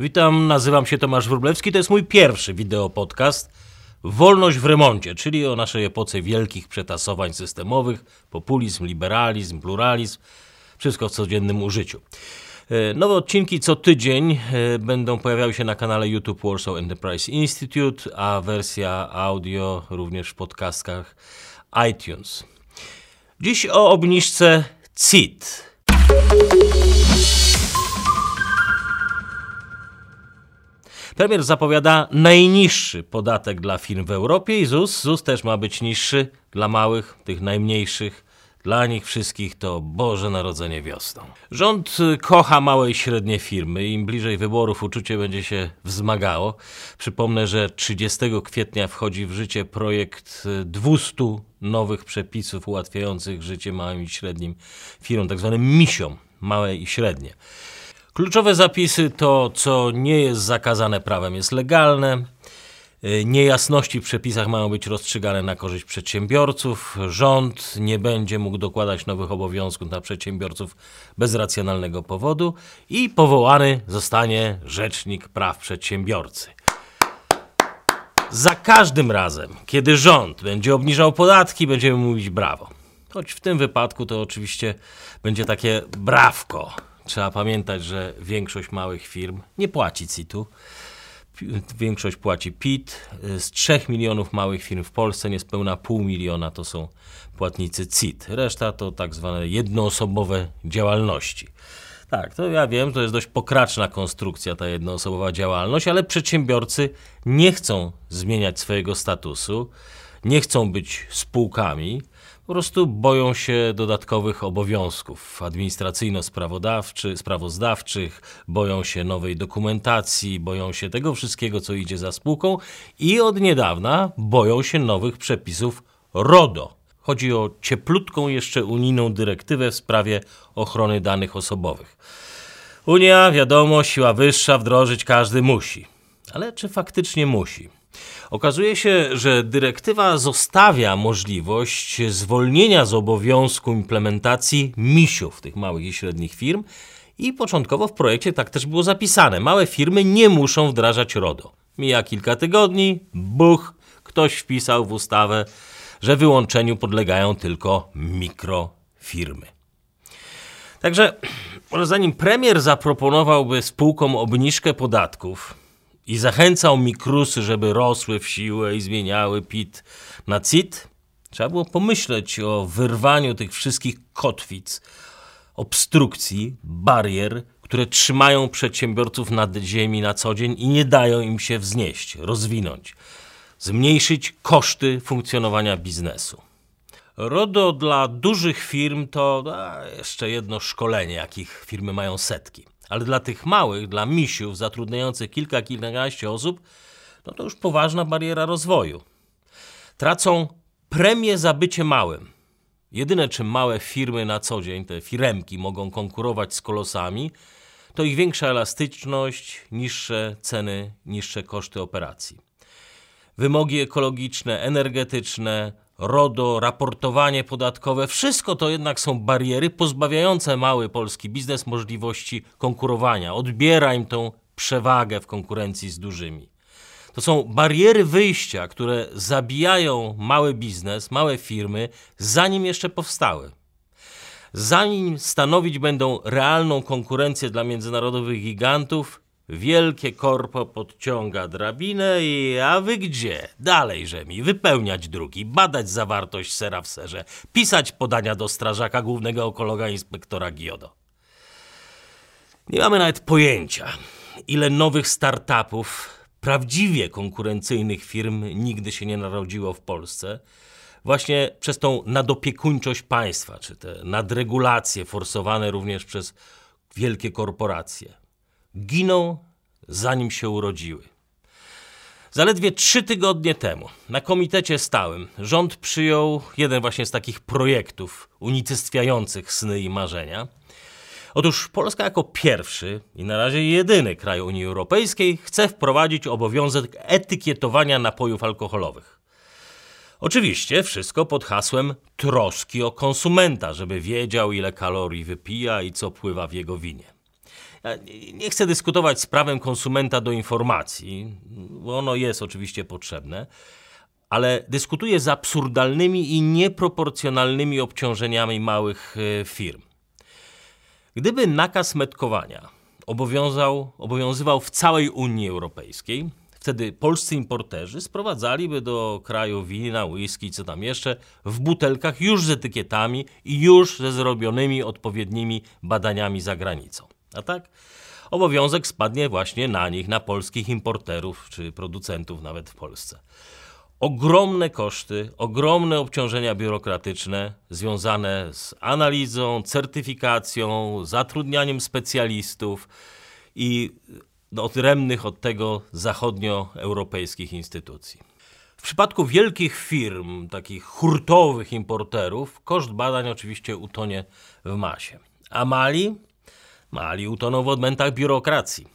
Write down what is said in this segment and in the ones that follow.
Witam, nazywam się Tomasz Wróblewski, to jest mój pierwszy wideopodcast Wolność w remoncie, czyli o naszej epoce wielkich przetasowań systemowych, populizm, liberalizm, pluralizm, wszystko w codziennym użyciu. E, nowe odcinki co tydzień e, będą pojawiały się na kanale YouTube Warsaw Enterprise Institute, a wersja audio również w podcastach iTunes. Dziś o obniżce CIT. Premier zapowiada najniższy podatek dla firm w Europie i ZUS. ZUS też ma być niższy dla małych, tych najmniejszych. Dla nich wszystkich to Boże Narodzenie wiosną. Rząd kocha małe i średnie firmy. Im bliżej wyborów uczucie będzie się wzmagało. Przypomnę, że 30 kwietnia wchodzi w życie projekt 200 nowych przepisów ułatwiających życie małym i średnim firmom, tak zwanym misiom, małe i średnie. Kluczowe zapisy to, co nie jest zakazane prawem, jest legalne. Y, niejasności w przepisach mają być rozstrzygane na korzyść przedsiębiorców. Rząd nie będzie mógł dokładać nowych obowiązków na przedsiębiorców bez racjonalnego powodu i powołany zostanie Rzecznik Praw Przedsiębiorcy. Za każdym razem, kiedy rząd będzie obniżał podatki, będziemy mówić brawo. Choć w tym wypadku to oczywiście będzie takie brawko Trzeba pamiętać, że większość małych firm nie płaci CIT-u. Większość płaci PIT. Z 3 milionów małych firm w Polsce niespełna pół miliona to są płatnicy CIT. Reszta to tak zwane jednoosobowe działalności. Tak, to ja wiem, to jest dość pokraczna konstrukcja ta jednoosobowa działalność, ale przedsiębiorcy nie chcą zmieniać swojego statusu, nie chcą być spółkami po prostu boją się dodatkowych obowiązków administracyjno-sprawozdawczych, boją się nowej dokumentacji, boją się tego wszystkiego, co idzie za spółką i od niedawna boją się nowych przepisów RODO. Chodzi o cieplutką jeszcze unijną dyrektywę w sprawie ochrony danych osobowych. Unia, wiadomo, siła wyższa, wdrożyć każdy musi. Ale czy faktycznie musi? Okazuje się, że dyrektywa zostawia możliwość zwolnienia z obowiązku implementacji misiów tych małych i średnich firm i początkowo w projekcie tak też było zapisane. Małe firmy nie muszą wdrażać RODO. Mija kilka tygodni, buch, ktoś wpisał w ustawę, że wyłączeniu podlegają tylko mikrofirmy. Także, może zanim premier zaproponowałby spółkom obniżkę podatków, i zachęcał mikrusy, żeby rosły w siłę i zmieniały PIT na CIT, trzeba było pomyśleć o wyrwaniu tych wszystkich kotwic, obstrukcji, barier, które trzymają przedsiębiorców nad ziemi na co dzień i nie dają im się wznieść, rozwinąć, zmniejszyć koszty funkcjonowania biznesu. RODO dla dużych firm to a, jeszcze jedno szkolenie, jakich firmy mają setki. Ale dla tych małych, dla misiów zatrudniających kilka, kilkanaście osób, no to już poważna bariera rozwoju. Tracą premię za bycie małym. Jedyne, czym małe firmy na co dzień, te firemki, mogą konkurować z kolosami, to ich większa elastyczność, niższe ceny, niższe koszty operacji. Wymogi ekologiczne, energetyczne, RODO, raportowanie podatkowe, wszystko to jednak są bariery pozbawiające mały polski biznes możliwości konkurowania. Odbiera im tą przewagę w konkurencji z dużymi. To są bariery wyjścia, które zabijają mały biznes, małe firmy, zanim jeszcze powstały. Zanim stanowić będą realną konkurencję dla międzynarodowych gigantów, Wielkie korpo podciąga drabinę i a wy gdzie? Dalejże mi, wypełniać drugi, badać zawartość sera w serze, pisać podania do strażaka głównego ekologa inspektora Giodo. Nie mamy nawet pojęcia, ile nowych startupów, prawdziwie konkurencyjnych firm nigdy się nie narodziło w Polsce, właśnie przez tą nadopiekuńczość państwa, czy te nadregulacje forsowane również przez wielkie korporacje giną zanim się urodziły. Zaledwie trzy tygodnie temu na komitecie stałym rząd przyjął jeden właśnie z takich projektów unicestwiających sny i marzenia. Otóż Polska jako pierwszy i na razie jedyny kraj Unii Europejskiej chce wprowadzić obowiązek etykietowania napojów alkoholowych. Oczywiście wszystko pod hasłem troski o konsumenta, żeby wiedział ile kalorii wypija i co pływa w jego winie. Nie chcę dyskutować z prawem konsumenta do informacji, bo ono jest oczywiście potrzebne, ale dyskutuję z absurdalnymi i nieproporcjonalnymi obciążeniami małych e, firm. Gdyby nakaz metkowania obowiązywał w całej Unii Europejskiej, wtedy polscy importerzy sprowadzaliby do kraju wina, whisky, co tam jeszcze, w butelkach już z etykietami i już ze zrobionymi odpowiednimi badaniami za granicą. A tak? Obowiązek spadnie właśnie na nich, na polskich importerów czy producentów nawet w Polsce ogromne koszty, ogromne obciążenia biurokratyczne związane z analizą, certyfikacją, zatrudnianiem specjalistów i no, odrębnych od tego zachodnioeuropejskich instytucji. W przypadku wielkich firm, takich hurtowych importerów, koszt badań oczywiście utonie w masie. A mali? Mali utoną w odmętach biurokracji.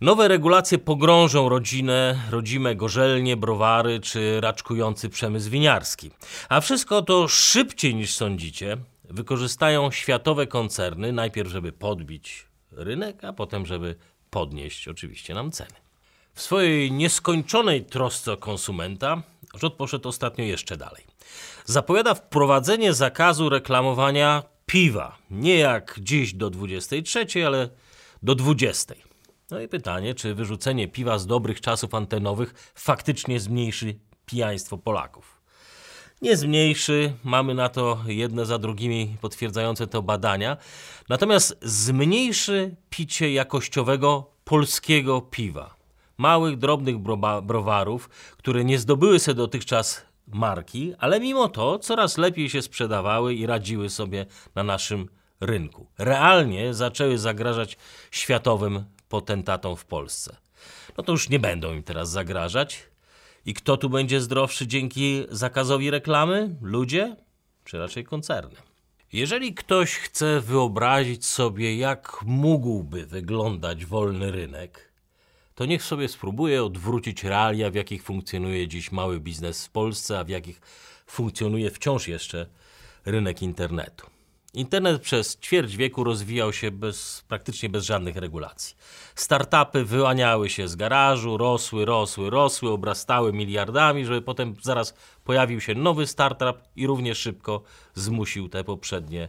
Nowe regulacje pogrążą rodzinę, rodzime gorzelnie, browary czy raczkujący przemysł winiarski. A wszystko to szybciej niż sądzicie wykorzystają światowe koncerny, najpierw żeby podbić rynek, a potem żeby podnieść oczywiście nam ceny. W swojej nieskończonej trosce o konsumenta rząd poszedł ostatnio jeszcze dalej. Zapowiada wprowadzenie zakazu reklamowania piwa. Nie jak dziś do 23, ale do 20. No i pytanie, czy wyrzucenie piwa z dobrych czasów antenowych faktycznie zmniejszy pijaństwo Polaków. Nie zmniejszy, mamy na to jedne za drugimi potwierdzające to badania, natomiast zmniejszy picie jakościowego polskiego piwa. Małych, drobnych browarów, które nie zdobyły sobie dotychczas marki, ale mimo to coraz lepiej się sprzedawały i radziły sobie na naszym rynku. Realnie zaczęły zagrażać światowym potentatom w Polsce. No to już nie będą im teraz zagrażać. I kto tu będzie zdrowszy dzięki zakazowi reklamy? Ludzie czy raczej koncerny? Jeżeli ktoś chce wyobrazić sobie, jak mógłby wyglądać wolny rynek, to niech sobie spróbuje odwrócić realia, w jakich funkcjonuje dziś mały biznes w Polsce, a w jakich funkcjonuje wciąż jeszcze rynek internetu. Internet przez ćwierć wieku rozwijał się bez, praktycznie bez żadnych regulacji. Startupy wyłaniały się z garażu, rosły, rosły, rosły, obrastały miliardami, żeby potem zaraz pojawił się nowy startup i równie szybko zmusił te poprzednie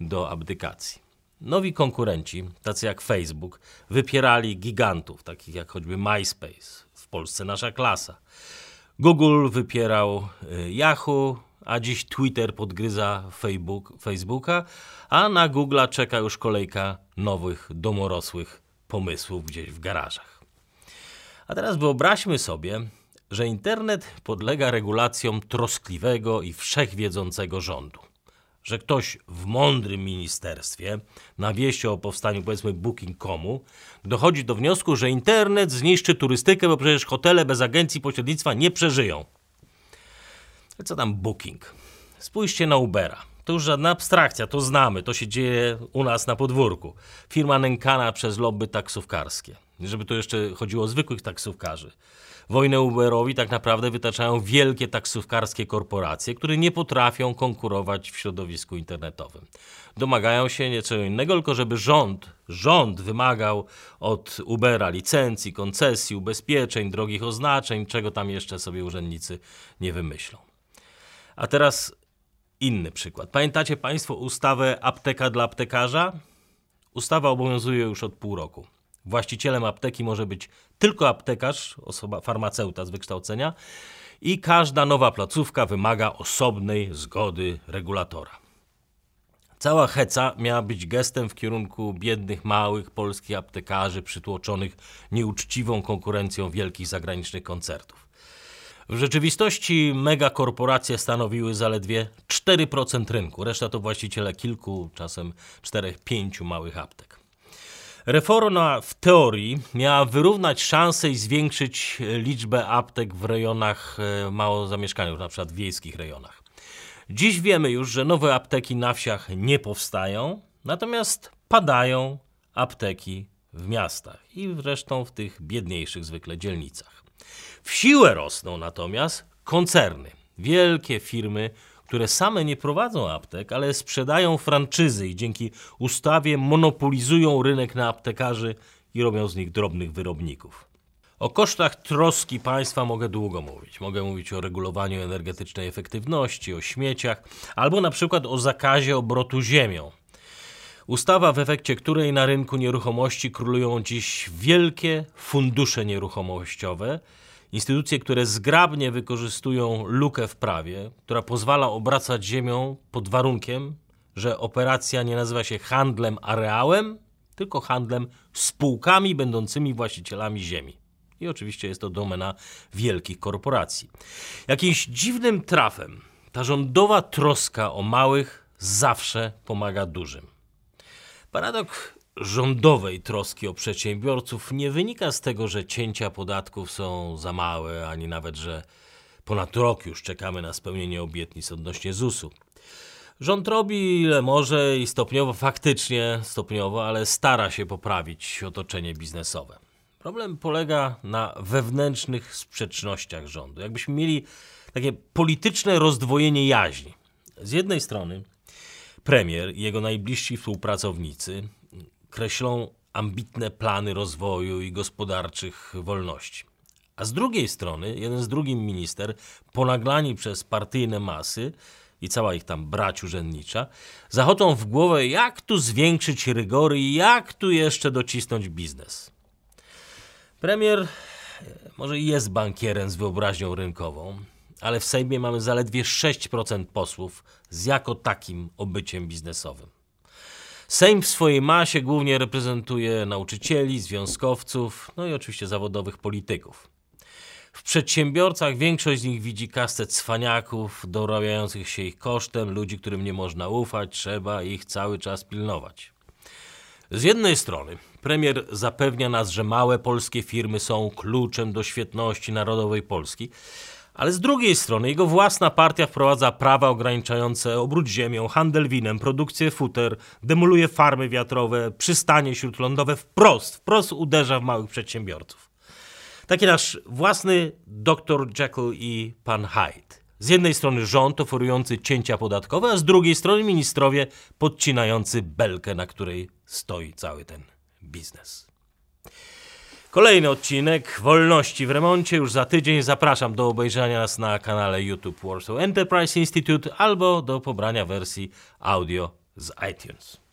do abdykacji. Nowi konkurenci, tacy jak Facebook, wypierali gigantów, takich jak choćby MySpace, w Polsce nasza klasa. Google wypierał y, Yahoo, a dziś Twitter podgryza Facebook, Facebooka, a na Google'a czeka już kolejka nowych, domorosłych pomysłów gdzieś w garażach. A teraz wyobraźmy sobie, że internet podlega regulacjom troskliwego i wszechwiedzącego rządu. Że ktoś w mądrym ministerstwie, na wieści o powstaniu powiedzmy Booking.comu, dochodzi do wniosku, że internet zniszczy turystykę, bo przecież hotele bez agencji pośrednictwa nie przeżyją. Co tam Booking? Spójrzcie na Ubera. To już żadna abstrakcja, to znamy, to się dzieje u nas na podwórku. Firma nękana przez lobby taksówkarskie. Żeby to jeszcze chodziło o zwykłych taksówkarzy. Wojnę Uberowi tak naprawdę wytaczają wielkie taksówkarskie korporacje, które nie potrafią konkurować w środowisku internetowym. Domagają się niczego innego, tylko żeby rząd, rząd wymagał od Ubera licencji, koncesji, ubezpieczeń, drogich oznaczeń, czego tam jeszcze sobie urzędnicy nie wymyślą. A teraz inny przykład. Pamiętacie Państwo ustawę apteka dla aptekarza? Ustawa obowiązuje już od pół roku. Właścicielem apteki może być tylko aptekarz, osoba farmaceuta z wykształcenia i każda nowa placówka wymaga osobnej zgody regulatora. Cała heca miała być gestem w kierunku biednych, małych polskich aptekarzy przytłoczonych nieuczciwą konkurencją wielkich zagranicznych koncertów. W rzeczywistości megakorporacje stanowiły zaledwie 4% rynku, reszta to właściciele kilku, czasem 4-5 małych aptek. Reforma w teorii miała wyrównać szanse i zwiększyć liczbę aptek w rejonach e, mało zamieszkanych, na przykład wiejskich rejonach. Dziś wiemy już, że nowe apteki na wsiach nie powstają, natomiast padają apteki w miastach i zresztą w tych biedniejszych zwykle dzielnicach. W siłę rosną natomiast koncerny, wielkie firmy, które same nie prowadzą aptek, ale sprzedają franczyzy i dzięki ustawie monopolizują rynek na aptekarzy i robią z nich drobnych wyrobników. O kosztach troski państwa mogę długo mówić. Mogę mówić o regulowaniu energetycznej efektywności, o śmieciach, albo na przykład o zakazie obrotu ziemią. Ustawa, w efekcie której na rynku nieruchomości królują dziś wielkie fundusze nieruchomościowe, instytucje, które zgrabnie wykorzystują lukę w prawie, która pozwala obracać ziemią pod warunkiem, że operacja nie nazywa się handlem areałem, tylko handlem spółkami będącymi właścicielami ziemi. I oczywiście jest to domena wielkich korporacji. Jakimś dziwnym trafem ta rządowa troska o małych zawsze pomaga dużym. Paradoks rządowej troski o przedsiębiorców nie wynika z tego, że cięcia podatków są za małe, ani nawet, że ponad rok już czekamy na spełnienie obietnic odnośnie ZUS-u. Rząd robi ile może i stopniowo, faktycznie stopniowo, ale stara się poprawić otoczenie biznesowe. Problem polega na wewnętrznych sprzecznościach rządu. Jakbyśmy mieli takie polityczne rozdwojenie jaźni. Z jednej strony premier i jego najbliżsi współpracownicy kreślą ambitne plany rozwoju i gospodarczych wolności. A z drugiej strony, jeden z drugim minister, ponaglani przez partyjne masy i cała ich tam brać urzędnicza, zachodzą w głowę, jak tu zwiększyć rygory i jak tu jeszcze docisnąć biznes. Premier e, może jest bankierem z wyobraźnią rynkową, ale w Sejmie mamy zaledwie 6% posłów z jako takim obyciem biznesowym. Sejm w swojej masie głównie reprezentuje nauczycieli, związkowców, no i oczywiście zawodowych polityków. W przedsiębiorcach większość z nich widzi kastę cwaniaków, dorabiających się ich kosztem, ludzi, którym nie można ufać, trzeba ich cały czas pilnować. Z jednej strony premier zapewnia nas, że małe polskie firmy są kluczem do świetności narodowej Polski, ale z drugiej strony jego własna partia wprowadza prawa ograniczające obrót ziemią, handel winem, produkcję futer, demoluje farmy wiatrowe, przystanie śródlądowe, wprost, wprost uderza w małych przedsiębiorców. Taki nasz własny dr Jekyll i pan Hyde. Z jednej strony rząd oferujący cięcia podatkowe, a z drugiej strony ministrowie podcinający belkę, na której stoi cały ten biznes. Kolejny odcinek Wolności w remoncie już za tydzień. Zapraszam do obejrzenia nas na kanale YouTube Warsaw Enterprise Institute albo do pobrania wersji audio z iTunes.